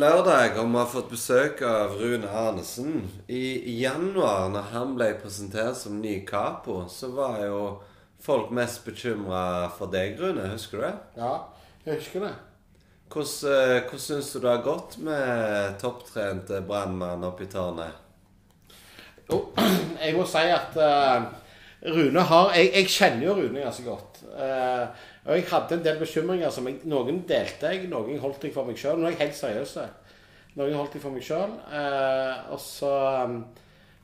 Lørdag, og vi har fått besøk av Rune Arnesen. I januar, når han ble presentert som ny capo, så var jo folk mest bekymra for deg, Rune. Husker du det? Ja, jeg husker det. Hvordan, eh, hvordan syns du det har gått med topptrente brannmann i tårnet? Jo, jeg må si at eh, Rune har jeg, jeg kjenner jo Rune ganske godt. Eh, og jeg hadde en del bekymringer som jeg, noen delte jeg, noen holdt jeg for meg sjøl. Jeg helt seriøs. Noen holdt jeg for meg sjøl. og så um,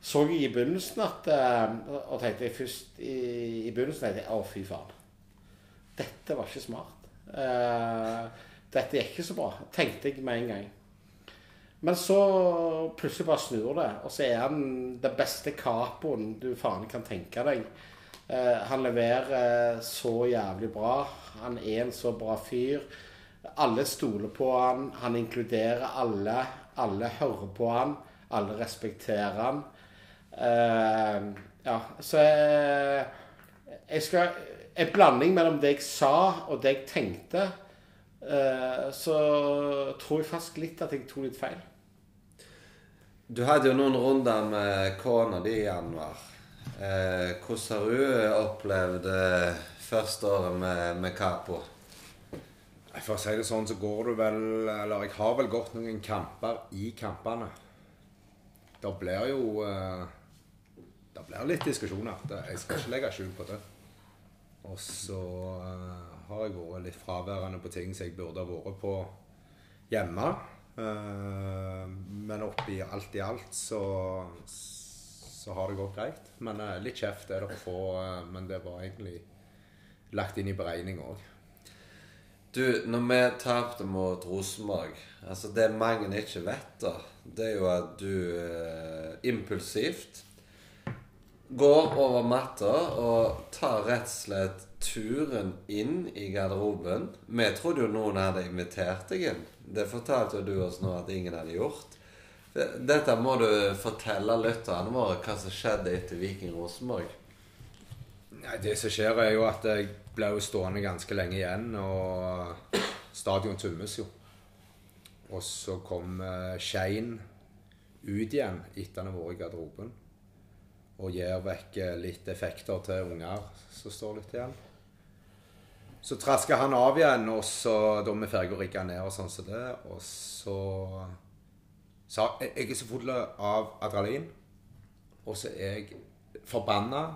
så jeg i begynnelsen at Og tenkte jeg først i, i begynnelsen tenkte jeg, Å, fy faen. Dette var ikke smart. dette gikk ikke så bra, tenkte jeg med en gang. Men så plutselig bare snur det, og så er han den beste capoen du faen kan tenke deg. Eh, han leverer så jævlig bra. Han er en så bra fyr. Alle stoler på han. Han inkluderer alle. Alle hører på han. Alle respekterer han. Eh, ja, så jeg, jeg skal En blanding mellom det jeg sa og det jeg tenkte. Uh, så tror jeg faktisk litt at jeg tok litt feil. Du hadde jo noen runder med kona di i januar. Eh, hvordan har du opplevd eh, første året med, med Capo? For å si det sånn, så går du vel Eller jeg har vel gått noen kamper i kampene. Det blir jo eh, Det blir litt diskusjoner. Jeg skal ikke legge skjul på det. Og så har jeg vært litt fraværende på ting som jeg burde ha vært på hjemme. Uh, men oppi alt i alt så så har det gått greit. Men uh, litt kjeft er det å få. Uh, men det var egentlig lagt inn i beregning òg. Du, når vi tapte mot Rosenborg altså Det mange ikke vet, da, det er jo at du uh, impulsivt går over matta og tar rett og slett turen inn i garderoben. Vi trodde jo noen hadde invitert deg inn. Det fortalte jo du oss nå at ingen hadde gjort. Dette må du fortelle lytterne våre hva som skjedde etter Viking Rosenborg. Nei, Det som skjer, er jo at jeg ble jo stående ganske lenge igjen, og stadion tømmes jo. Og så kom uh, Skein ut igjen etter han har vært i garderoben. Og gir vekk eh, litt effekter til unger som står litt igjen. Så trasker han av igjen, og så da vi ferdige å rigge ned og sånn som det. Og så så jeg er så full av adrenalin. Og så er jeg forbanna.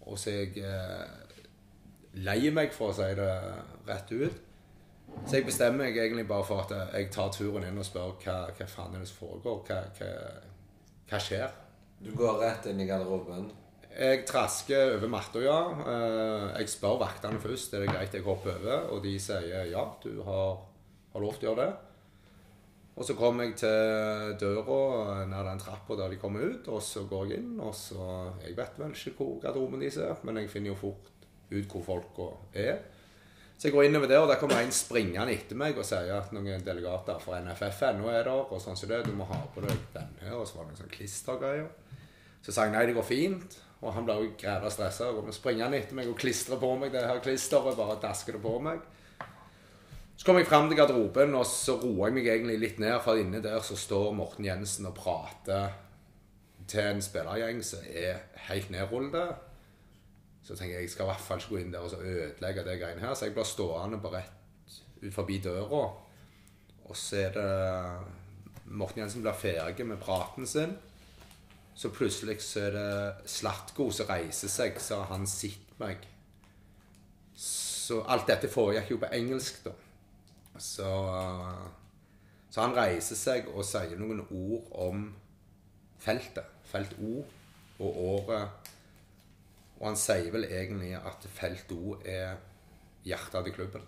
Og så er jeg eh, lei meg, for å si det rett ut. Så jeg bestemmer meg egentlig bare for at jeg tar turen inn og spør hva, hva faen er det som foregår. Hva, hva, hva, skjer? Du går rett inn i garderoben? Jeg trasker over matta, ja. Eh, jeg spør vaktene først er det greit jeg hopper over, og de sier ja, du har, har lov til å gjøre det. Og så kommer jeg til døra nær den trappa der de kommer ut, og så går jeg inn. Og så Jeg vet vel ikke hvor garderoben de ser, men jeg finner jo fort ut hvor folka er. Så jeg går innover der, og der kommer en springende etter meg og sier at noen delegater fra NFF ennå er der. og sånn som det, Du må ha på deg denne. Og så var det en sånn klistergreier. Så sa jeg nei, det går fint. Og han ble jo græda stressa. Springer han etter meg og klistrer på meg det her klisteret. Bare dasker det på meg. Så kom jeg fram til garderoben, og så roer jeg meg egentlig litt ned. For inne der så står Morten Jensen og prater til en spillergjeng som er helt nedrullet. Så tenker jeg jeg skal i hvert fall ikke gå inn der og ødelegge det greiene her. Så jeg blir stående på rett ut forbi døra. Og så er det Morten Jensen blir ferdig med praten sin. Så plutselig så er det Slatko som reiser seg, så han sitter meg. Så alt dette foregikk jo på engelsk, da. Så, så, han reiser seg og sier noen ord om feltet. Felt O og året. Og han sier vel egentlig at felt O er hjertet til klubben.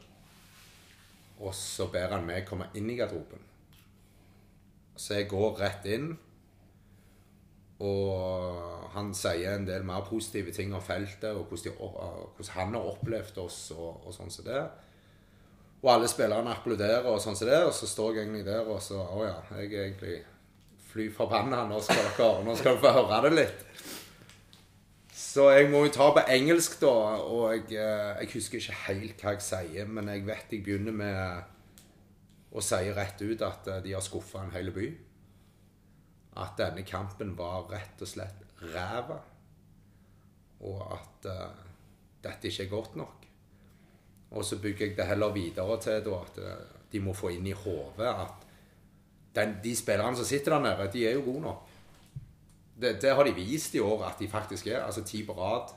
Og så ber han meg komme inn i garderoben. Så jeg går rett inn. Og han sier en del mer positive ting om feltet og hvordan, de, hvordan han har opplevd oss og, og sånn som det. Og alle spillerne applauderer og sånn som det, og så står jeg egentlig der og så Å ja, jeg er egentlig fly forbanna. Nå skal dere Nå skal dere få høre det litt. Så jeg må jo ta på engelsk, da. Og jeg, eh, jeg husker ikke helt hva jeg sier, men jeg vet jeg begynner med å si rett ut at eh, de har skuffa en hel by. At denne kampen var rett og slett ræva. Og at uh, dette ikke er godt nok. Og så bygger jeg det heller videre til da, at eh, de må få inn i hodet at den, de spillerne som sitter der nede, de er jo gode nok. Det, det har de vist i år at de faktisk er. Altså ti på rad.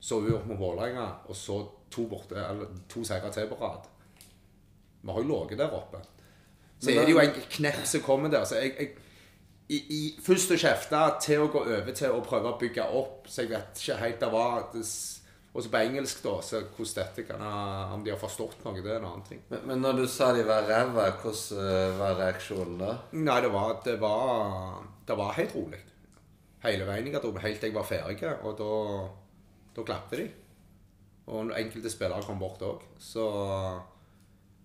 Så uavgjort mot Vålerenga, og så to, borte, eller to seire til på rad. Vi har jo ligget der oppe. Så er det jo en knepp som kommer der. Så jeg, jeg i, i, først å kjefte til å gå over til å prøve å bygge opp, så jeg vet ikke helt det var det, s- Og så på engelsk, da, så hvordan dette kan ha Om de har forstått noe, det er en annen ting. Men, men når du sa de var ræva, hvordan eh, var reaksjonen da? Nei, det var, det var, det var helt rolig. Hele veien i garderoben, helt til jeg var ferdig. Og da, da klappet de. Og enkelte spillere kom bort òg. Så,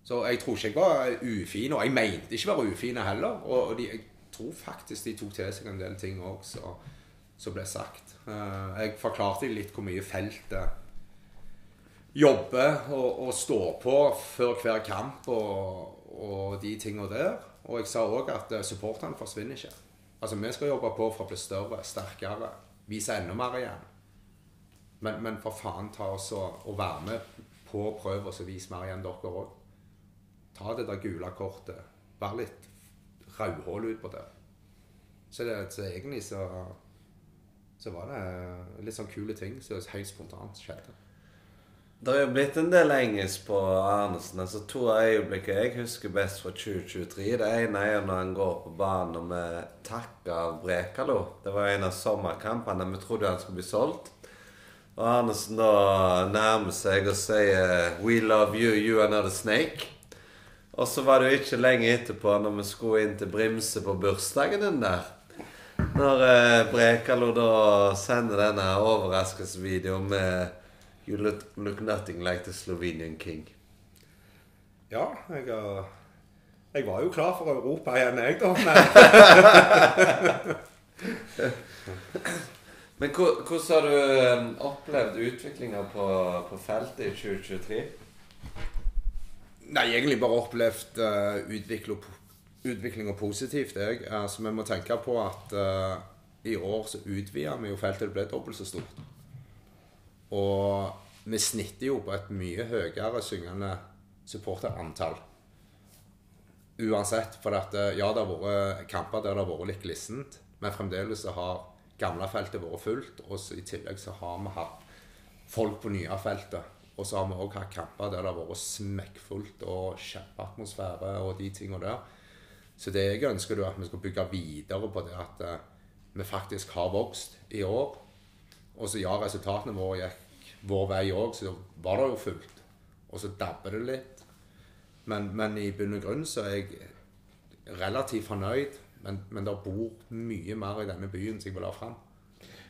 så jeg tror ikke jeg var ufin. Og jeg mente ikke å være ufin heller. Og de, jeg tror faktisk de tok til seg en del ting òg som ble sagt. Eh, Jeg forklarte litt hvor mye feltet jobber og, og står på før hver kamp og, og de tingene der. Og jeg sa òg at eh, supporterne forsvinner ikke. Altså, Vi skal jobbe på for å bli større, sterkere, vise enda mer igjen. Men, men for faen, ta oss og, og være med på å og vise mer igjen, dere òg. Ta det der gule kortet. Vær litt rødhål utpå der. Så, det, så egentlig så, så var det litt sånn kule ting som høyst spontant skjedde. Det er jo blitt en del engelsk på Arnesen. altså To av øyeblikkene jeg husker best fra 2023. Det ene er når han går på banen og vi takker Brekalo. Det var en av sommerkampene. Vi trodde han skulle bli solgt. Og Arnesen da nærmer seg og sier 'We love you, you are not a snake'. Og så var det jo ikke lenge etterpå, når vi skulle inn til Brimse på bursdagen din der Når eh, Brekalo da sender denne overraskelsesvideoen med You look, look nothing like the Slovenian king. Ja, jeg, jeg var jo klar for Europa igjen, jeg, da. Men Men hvordan har du eh, opplevd utviklinga på, på feltet i 2023? Nei, egentlig bare opplevd uh, utvikling, utvikling og positivt. Jeg. Altså, vi må tenke på at uh, i år så utvida vi jo feltet. Det ble dobbelt så stort. Og vi snitter jo på et mye høyere syngende supporterantall. Uansett. For at, eh, ja, det har vært kamper der det har vært litt glissent, men fremdeles så har gamlefeltet vært fullt. Og i tillegg så har vi hatt folk på nye feltet. Og så har vi òg hatt kamper der det har vært smekkfullt og kjempeatmosfære og de tingene der. Så det jeg ønsker, er at vi skal bygge videre på det at eh, vi faktisk har vokst i år. Og så ja, resultatene våre gikk vår vei òg, så var det jo fullt. Og så dabber det litt. Men, men i bunn og grunn så er jeg relativt fornøyd. Men, men det bor mye mer i denne byen som jeg vil ha fram.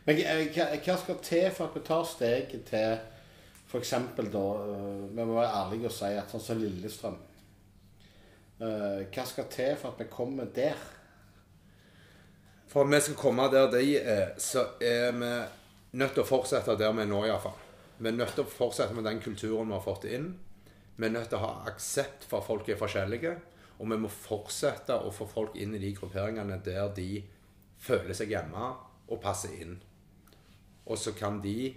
Men eh, hva, skal til for at vi tar steget til f.eks. da eh, Vi må være ærlige og si at sånn som Lillestrøm eh, Hva skal til for at vi kommer der? For at vi skal komme der de er, så er vi nødt til å fortsette der vi er nå, iallfall. Vi er nødt til å fortsette med den kulturen vi har fått inn. Vi er nødt til å ha aksept for at folk er forskjellige. Og vi må fortsette å få folk inn i de grupperingene der de føler seg hjemme og passer inn. Og så kan de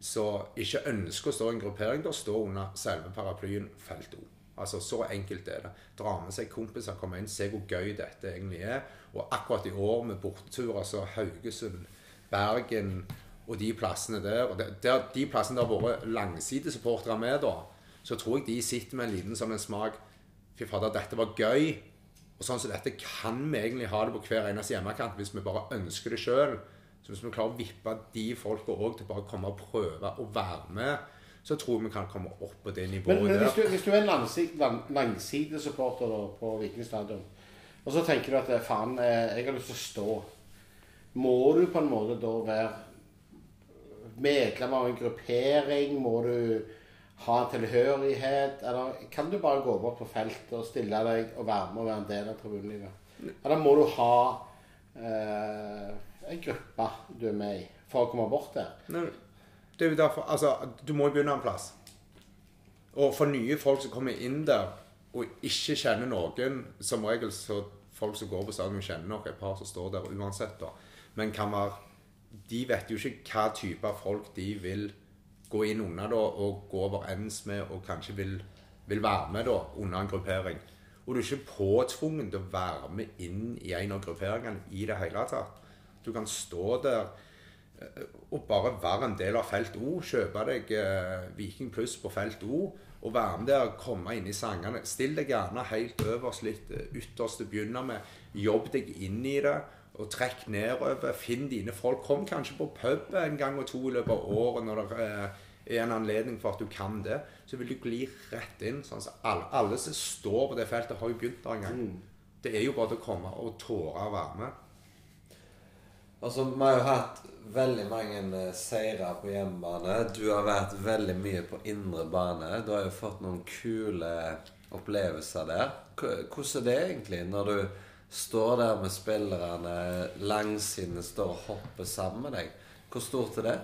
som ikke ønsker å stå i en gruppering, da står under selve paraplyen felt O. Altså, Så enkelt er det. Dra med seg kompiser, komme inn, se hvor gøy dette egentlig er. Og akkurat i år med borteturer, så Haugesund, Bergen og de plassene der og der, De plassene der har vært langsidesupportere med, da, så tror jeg de sitter med en liten sånn en smak Fy fader, dette var gøy. Og sånn som dette kan vi egentlig ha det på hver eneste hjemmekant hvis vi bare ønsker det sjøl. Så hvis vi klarer å vippe de folka òg til bare å komme og prøve å være med, så tror jeg vi kan komme opp på det nivået men der. hvis, du, hvis du er en langsi- lang, langsidesupporter da, på Viking stadion, og så tenker du at eh, faen, eh, jeg har lyst til å stå Må du på en måte da være medlem av en gruppering? Må du ha en tilhørighet? Eller kan du bare gå bort på feltet og stille deg og være med og være en del av tribunelivet? Eller må du ha eh, gruppe du er med i for å komme bort der? Nei, Det er jo derfor Altså, du må begynne en plass. Og for nye folk som kommer inn der, og ikke kjenner noen Som regel så folk som går på stadion, kjenner nok et par som står der uansett, da. Men kan være De vet jo ikke hva type folk de vil gå inn under da, og gå overens med, og kanskje vil, vil være med da, under en gruppering. Og du er ikke påtvungen til å være med inn i en av grupperingene i det hele tatt. Du kan stå der eh, og bare være en del av Felt O. Kjøpe deg eh, Viking Pluss på Felt O. Og være med der, komme inn i sangene. Still deg gjerne helt øverst, litt eh, ytterst til å begynne med. Jobb deg inn i det. Og trekk nedover. Finn dine folk. Kom kanskje på pub en gang og to i løpet av året når det er en anledning for at du kan det. Så vil du gli rett inn. Sånn at alle, alle som står på det feltet, har jo begynt der en gang. Det er jo bare å komme og tåre å være med. Altså, Vi har jo hatt veldig mange eh, seire på hjemmebane. Du har vært veldig mye på indre bane. Du har jo fått noen kule opplevelser der. Hvordan er det egentlig når du står der med spillerne, langsidene står og hopper sammen med deg? Hvor stort er det?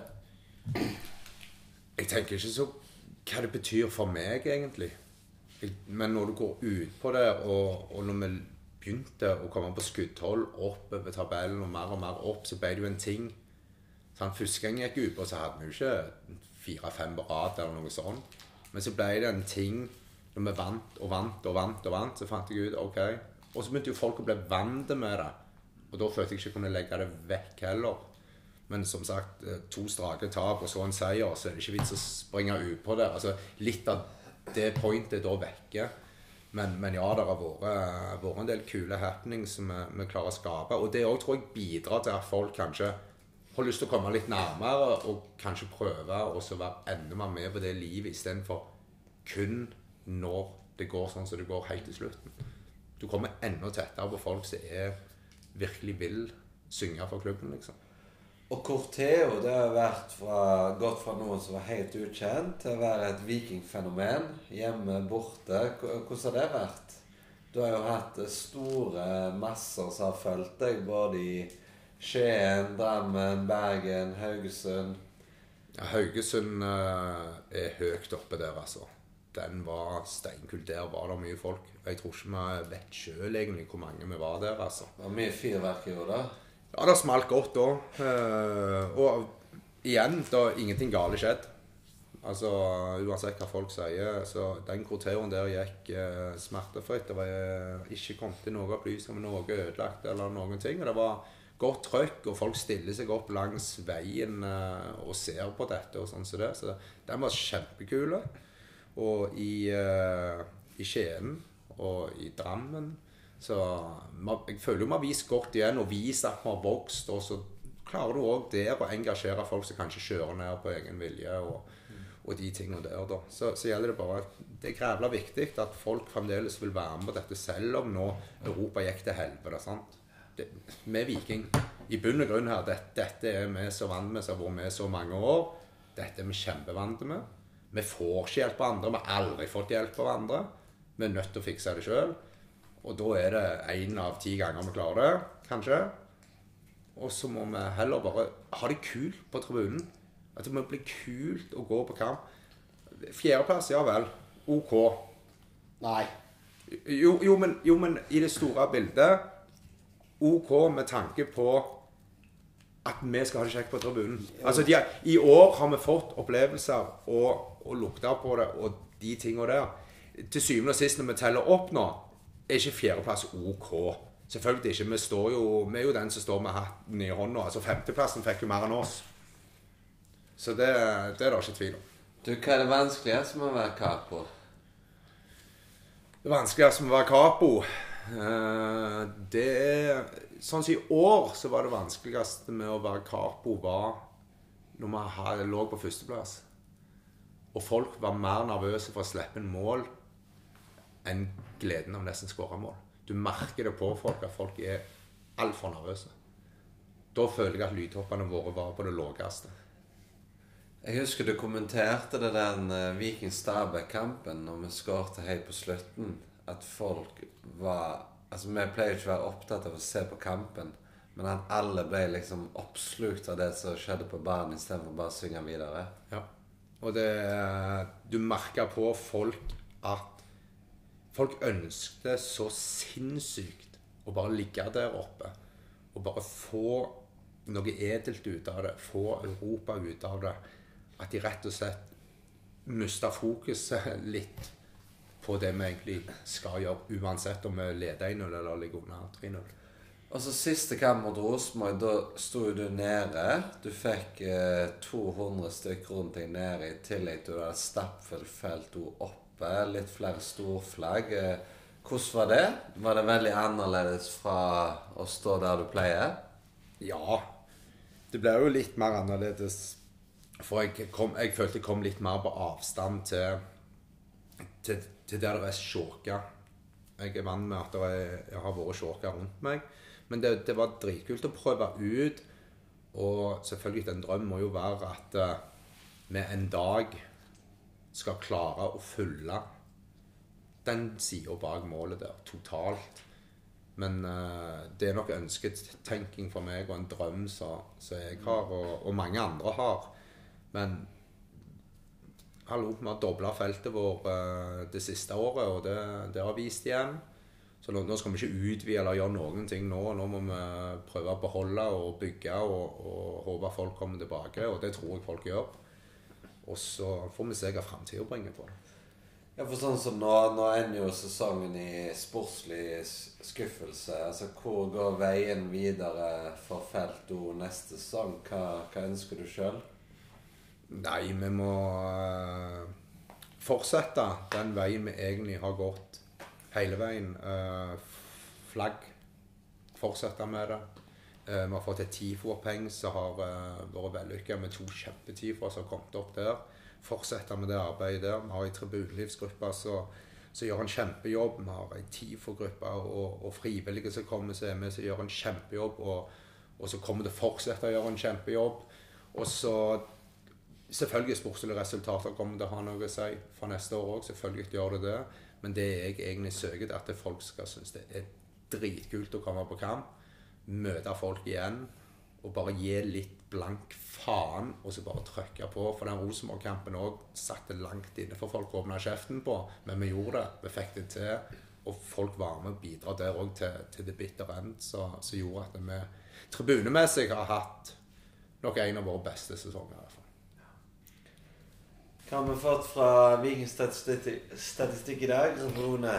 Jeg tenker ikke så hva det betyr for meg, egentlig. Men når du går ut på det, og, og når vi begynte å komme på skuddhold oppover tabellen og mer og mer opp, så ble det jo en ting. Sånn, første gang jeg gikk ut på, så hadde vi jo ikke fire-fem på rad eller noe sånt. Men så ble det en ting når vi vant og vant og vant, og vant, så fant jeg ut OK. Og så begynte jo folk å bli vant med det. Og da følte jeg ikke jeg kunne legge det vekk heller. Men som sagt, eh, to strake tap og så en seier, så er det ikke vits å springe ut på det. Altså, litt av det pointet da vekke. Men, men ja, det har vært, vært en del kule happenings som vi, vi klarer å skape. Og det òg tror jeg bidrar til at folk kanskje har lyst til å komme litt nærmere og kanskje prøve å være enda mer med på det livet istedenfor kun når det går sånn som det går helt til slutten. Du kommer enda tettere på folk som er, virkelig vil synge for klubben, liksom. Og Corteo det har vært fra, gått fra noen som var helt ukjent, til å være et vikingfenomen. Hjemme, borte. Hvordan har det vært? Du har jo hatt eh, store masser som har fulgt deg, både i Skien, Drammen, Bergen, Haugesund. Ja, Haugesund eh, er høyt oppe der, altså. Den var steinkul. Der var det mye folk. Jeg tror ikke vi vet sjøl egentlig hvor mange vi var der, altså. Det var mye fyrverkeri da. Ja, det smalt godt da. Eh, og igjen, da ingenting galt skjedd. Altså, Uansett hva folk sier. Så den korteren der gikk eh, smertefritt. Det var eh, ikke kommet til noe opplysninger om noe ødelagt eller noen ting. Og det var godt trøkk, og folk stiller seg opp langs veien eh, og ser på dette og sånn som det. Så den var kjempekule. Og i, eh, i Skien og i Drammen så jeg føler jo vi har vist godt igjen og vist at vi har vokst. Og så klarer du òg der å engasjere folk som kanskje kjører ned på egen vilje. og og de tingene der, da. Så, så gjelder det bare det er grævla viktig at folk fremdeles vil være med på dette, selv om nå Europa gikk til helvete. sant? Det, er Viking. I bunn og grunn her, det, dette er vi så vant med, som har vært med så mange år. Dette er vi kjempevante med. Vi får ikke hjelp av andre. Vi har aldri fått hjelp av andre. Vi er nødt til å fikse det sjøl. Og da er det én av ti ganger vi klarer det, kanskje. Og så må vi heller bare ha det kult på tribunen. At det må bli kult å gå på kamp. Fjerdeplass, ja vel. OK. Nei. Jo, jo, men, jo, men i det store bildet OK med tanke på at vi skal ha det kjekt på tribunen. Altså, de, I år har vi fått opplevelser og, og lukta på det og de tinga der. Til syvende og sist, når vi teller opp nå, er ikke fjerdeplass OK. Selvfølgelig ikke. Vi, står jo, vi er jo den som står med hatten i hånda. Altså Femteplassen fikk jo mer enn oss. Så det, det er det ikke tvil om. Du, hva er det vanskeligste med å være capo? Det vanskeligste med å være capo eh, Det er Sånn som i år så var det vanskeligste med å være capo var når vi lå på førsteplass. Og folk var mer nervøse for å slippe en mål enn gleden av nesten skåra mål. Du merker det på folk at folk er altfor nervøse. Da føler jeg at lydtoppene våre var på det laveste. Jeg husker du kommenterte det den uh, Viking Stabæk-kampen når vi skåret helt på slutten. At folk var Altså, vi pleier ikke å være opptatt av å se på kampen, men at alle ble liksom oppslukt av det som skjedde på banen, istedenfor bare å synge videre. Ja. Og det Du merker på folk at Folk ønsket så sinnssykt å bare ligge der oppe og bare få noe edelt ut av det. Få Europa ut av det. At de rett og slett mista fokuset litt på det vi egentlig skal gjøre, uansett om vi leder 1-0 eller ligger under 3-0. Og så siste kamp mot Rosenborg, da sto du nede. Du fikk eh, 200 stykker rundt deg nede, i tillegg til at stappfullt felt oppe. Litt flere storflagg. Eh, hvordan var det? Var det veldig annerledes fra å stå der du pleier? Ja. Det ble jo litt mer annerledes. For jeg, kom, jeg følte jeg kom litt mer på avstand til, til, til der det er sjåka. Jeg er vant med at det jeg har vært sjåka rundt meg. Men det, det, var dritkult å prøve ut. Og selvfølgelig, en drøm må jo være at vi en dag skal klare å følge den sida bak målet der totalt. Men uh, det er nok ønsketenking for meg og en drøm som jeg har, og, og, mange andre har. Men hallo, vi har dobla feltet vårt uh, det siste året, og det, det har vist igjen. Så nå, nå, skal vi ikke utvide eller gjøre noen ting nå. Nå må vi prøve å beholde og bygge og, og håpe folk kommer tilbake. Og det tror jeg folk gjør. Og så får vi se hva framtida bringer på det. Ja, for sånn som nå, nå ender jo sesongen i sportslig skuffelse. Altså, Hvor går veien videre for Felto neste sesong? Hva, hva ønsker du sjøl? Nei, vi må uh, fortsette den veien vi egentlig har gått hele veien. Uh, flagg. Fortsette med det. Uh, vi har fått et TIFO-peng som har uh, vært vellykka med to kjempe-TIFO som har kommet opp der. Fortsetter med det arbeidet der. Vi har ei tribunelivsgruppe som gjør en kjempejobb. Vi har ei TIFO-gruppe og, og, frivillige som kommer som er med, som gjør en kjempejobb. Og, og så kommer det fortsette å gjøre en kjempejobb. Og så Selvfølgelig sportslige resultater kommer til å ha noe å si for neste år òg. Selvfølgelig gjør det det. Men det jeg egentlig søker, er at folk skal synes det er dritkult å komme på kamp. Møte folk igjen og bare gi litt blank faen og så bare trykke på. For den Rosenborg-kampen òg satte langt inne for folk å åpne kjeften på. Men vi gjorde det. Vi fikk det til. Og folk var med og bidra der òg til, til the bitter end, som gjorde at vi tribunemessig har hatt nok en av våre beste sesonger. i hvert fall. Hva har vi fått fra Viking statistikk, i dag, Rune?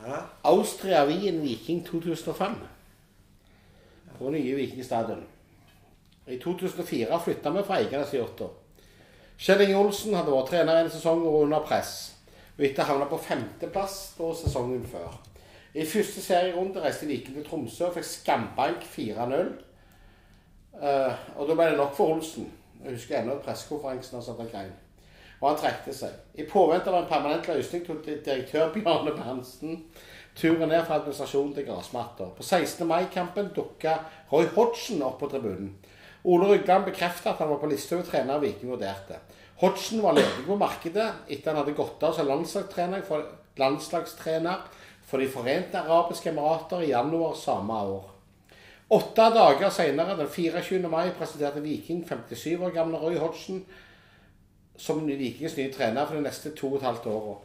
Ja? Austria Wien Viking 2005. På nye Vikingstadion. I 2004 flytta vi fra Eiganes Yachter. Kjell Olsen hadde vært trener en sesong og under press. Og etter havna på femteplass på sesongen før. I første serierunde reiste Viking til Tromsø og fikk skambank 4-0. Uh, eh, og da ble det nok for Olsen. Jeg husker ennå pressekonferansen han satt og grein og han trekte seg. I påvente av en permanent løsning tok direktør Bjarne Berntsen turen ned fra administrasjonen til grasmatta. På 16. mai-kampen dukka Roy Hodgson opp på tribunen. Ole Rygland bekreftet at han var på lista over trenere Viking vurderte. Hodgson var ledig på markedet etter han hadde gått av som landslagstrener for, landslagstrener for De forente arabiske emirater i januar samme år. Åtte dager senere, den 24. mai, presenterte Viking 57 år gamle Roy Hodgson som Vikings nye trener for de neste to og et halvt åra.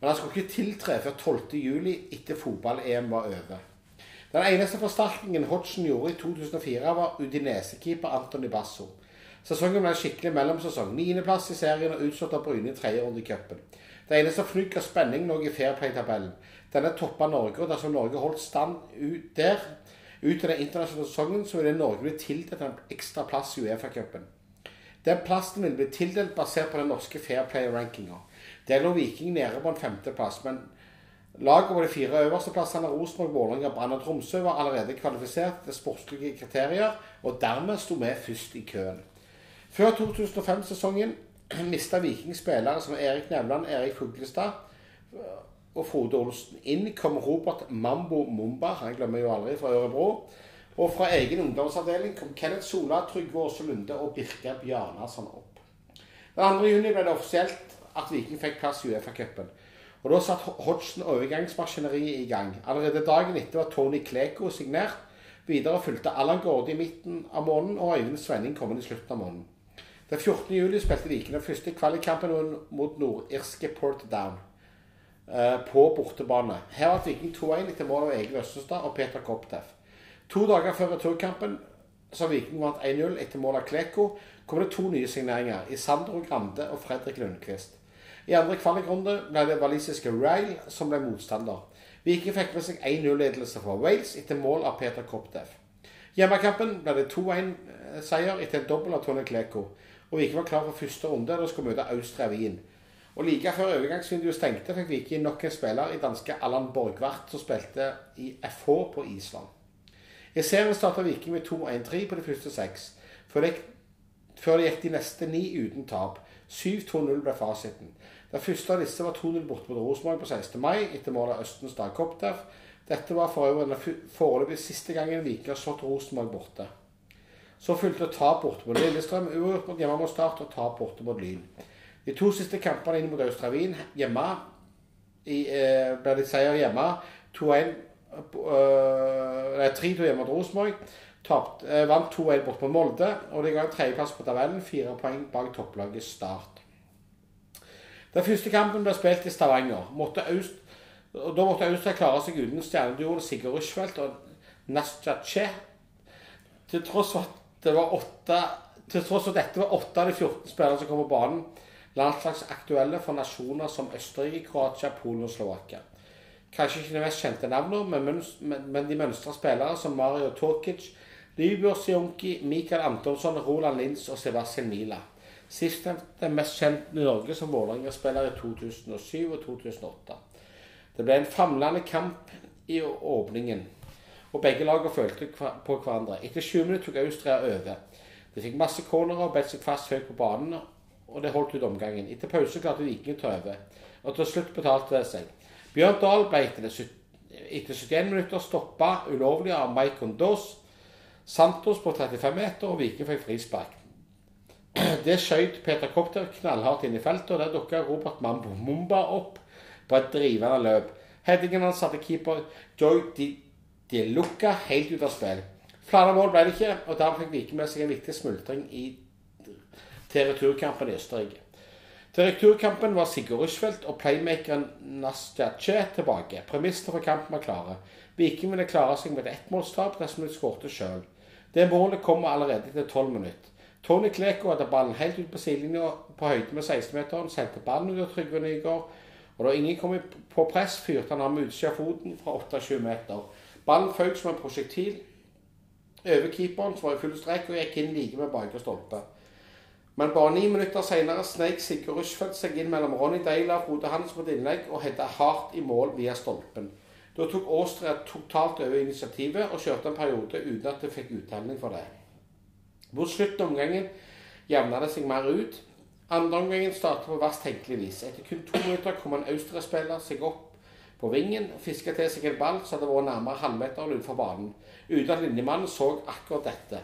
Men han skulle ikke tiltre før 12.07. etter fotball-EM var over. Den eneste forsterkningen Hodgson gjorde i 2004, var Udinese-keeper Antony Basso. Sesongen ble en skikkelig mellomsesong. Niendeplass i serien og utslått av Bryne i tredje runde i cupen. Det eneste fnugg av spenning lå i Fairplay-tabellen. Denne toppa Norge, og dersom Norge holdt stand ut der ut til den internasjonale sesongen, så ville Norge bli tildelt en ekstra plass i Uefa-cupen. Den plassen vil bli tildelt basert på den norske Fair Play-rankinga. nå Viking nede på en femteplass, men laget på de fire øverste plassene, Rosenborg, Vålerenga, Brann og Tromsø, var allerede kvalifisert til sportslige kriterier, og dermed sto vi først i køen. Før 2005-sesongen mista Viking spillere som Erik Nevland, Erik Fuglestad og Frode Olsen. Inn kom Robert Mambo Mumba, han glemmer jo aldri, fra Ørebro. Og fra egen ungdomsavdeling kom Kenneth Sola, Trygve Aase Lunde og Birka Bjarnason opp. Den 2. juni ble det offisielt at Viking fikk plass i Uefa-cupen. Og Da satt Hodgson overgangsmaskineriet i gang. Allerede dagen etter var Tony Kleko signert. Videre fulgte Allan Gaarde i midten av måneden, og Øyvind Svenning kom inn i slutten av måneden. Den 14. juli spilte Viking den første kvalikkampen mot nordirske Portadown. eh, på bortebane. Her var Viking 2-1 etter mål av Egil Østenstad og Peter Kopteff. To dager før returkampen, som Viking vant 1-0 etter mål av Kleko, kom det to nye signeringer i Sandro Grande og Fredrik Lundqvist. I andre kvalikrunde ble det walisiske Rail som ble motstander. Viking fikk med seg 1-0-ledelse fra Wales etter mål av Peter Kopteff. Hjemmekampen ble det 2-1-seier etter en dobbel av Tony Kleko. Og Viking var klar for første runde da de skulle møte Austria Wien. Og Like før overgangsvinduet stengte, fikk Viking nok en spiller i danske Allan Borgvart, som spilte i FH på Island. I serien starta Viking med 2-1-3 på de første seks, før det gikk de neste ni uten tap. 7-2-0 ble fasiten. Den første av disse var 2-0 borte mot Rosenborg på 16. mai, etter mål av Østens Dagkopter. Dette var for øvrig den foreløpig siste gangen Viking har slått Rosenborg borte. Så fulgte tap borte mot Lillestrøm, uavgjort hjemme mot Start og tap borte mot Lyn. De to siste kampene inn mot Austravin hjemme i, eh, ble det seier hjemme. 2-1 uh, 3-2 hjemme mot Rosenborg. Eh, vant 2-1 bort på Molde, og de ga tredjeplass på tabellen. Fire poeng bak topplaget Start. Den første kampen ble spilt i Stavanger. Måtte Aust, og da måtte Austria klare seg uten stjerneduoen Sigurd Rushfeldt og Nastja Che. Til tross for at det var åtte til tross for at dette var åtte av de 14 spillerne som kom på banen, landslagsaktuelle for nasjoner som Østerrike, Kroatia, Polen og Slovakia. Kanskje ikke de mest kjente navnene, men, de mønstra spillere som Mario Tokic, Libor Sionki, Mikael Antonsson, Roland Lins og Sebastian Mila. Sistnevnte mest kjent i Norge som Vålerenga-spiller i 2007 og 2008. Det ble en famlende kamp i åpningen, og begge lagene følte på hverandre. Etter 20 minutter tok Austria over. De fikk masse cornerer og bet seg fast høyt på banen, og det holdt ut omgangen. Etter pause klarte Viking å ta over, og til slutt betalte det seg. Bjørn Dahl ble etter, etter 71 minutter stoppa ulovlig av Maikon Dos. Santos på 35 meter, og Viking fikk frispark. Det skjøt Peter Kopter knallhardt inn i feltet, og der dukka Robert Mambo Mumba opp på et drivende løp. Headingen hans satte keeper Joy Di, Di helt ut av spill. Flere mål ble det ikke, og dermed fikk Viking med seg en viktig smultring i til returkampen i Østerrike. Til returkampen var Sigurd Rushfeldt og playmakeren Nastja Che tilbake. Premissene for kampen var klare. Viking ville klare seg med et ettmålstap dersom de skårte sjøl. Det målet kommer allerede etter tolv minutter. Tony Kleko hadde ballen helt ut på sidelinja på høyde med 16-meteren, sendte ballen ut av Trygve Nygaard. Og da ingen kom på press, fyrte han av med utsida av foten fra 28 meter. Ballen føk som en prosjektil over keeperen, som var i full strekk, og gikk inn like med bakre stolpe. Men bare ni minutter senere sneik Sigurd Rushfeldt seg inn mellom Ronny Deila og Frode Hans på et innlegg og hedda hardt i mål via stolpen. Da tok Austria totalt over initiativet og kjørte en periode uten at de fikk uttelling for det. Mot slutten av omgangen jevna det seg mer ut. Andre omgangen startet på verst tenkelig vis. Etter kun to minutter kom en Austria-spiller seg opp på vingen og fiska til seg en ball som hadde vært nærmere halvmeteren utenfor banen, uten at linjemannen så akkurat dette.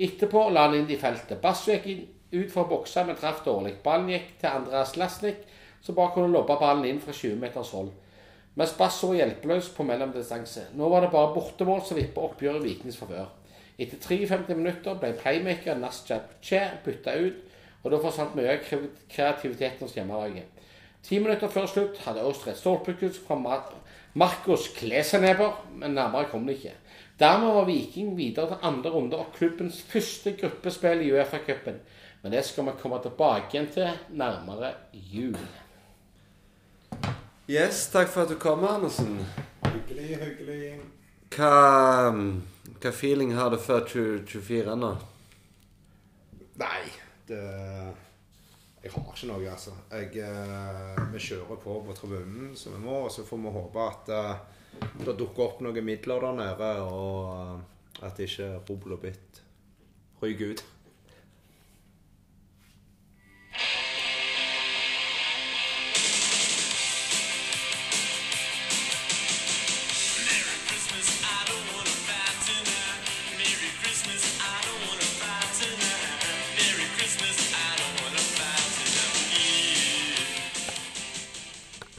Etterpå la han inn i feltet. Basso gikk ut for å bokse, men traff dårlig. Ballen gikk til Andreas Lasnik, som bare kunne lobbe ballen inn fra 20 meters hold. Mens Bass så hjelpeløs på mellomdistanse. Nå var det bare bortemål som vippet oppgjøret i Vikings favør. Etter 53 minutter ble playmaker Nasjad Che bytta ut, og da forsvant mye av kreativiteten hos hjemmelaget. Ti minutter før slutt hadde Austria et stolpekutt fra Markus Kleseneber, men nærmere kom det ikke. Dermed var Viking videre til andre runde og klubbens første gruppespill i Uefa-cupen. Men det skal vi komme tilbake igjen til nærmere jul. Yes, takk for at du kom, Andersen. Hyggelig, hyggelig. Hva, hva feeling har du før 2024 nå? Nei, det Jeg har ikke noe, altså. Jeg, eh, vi kjører på på tribunen som vi må, og så får vi håpe at uh, det dukker opp noen midler der nede, og uh, at ikke rubbel og bitt ryker ut.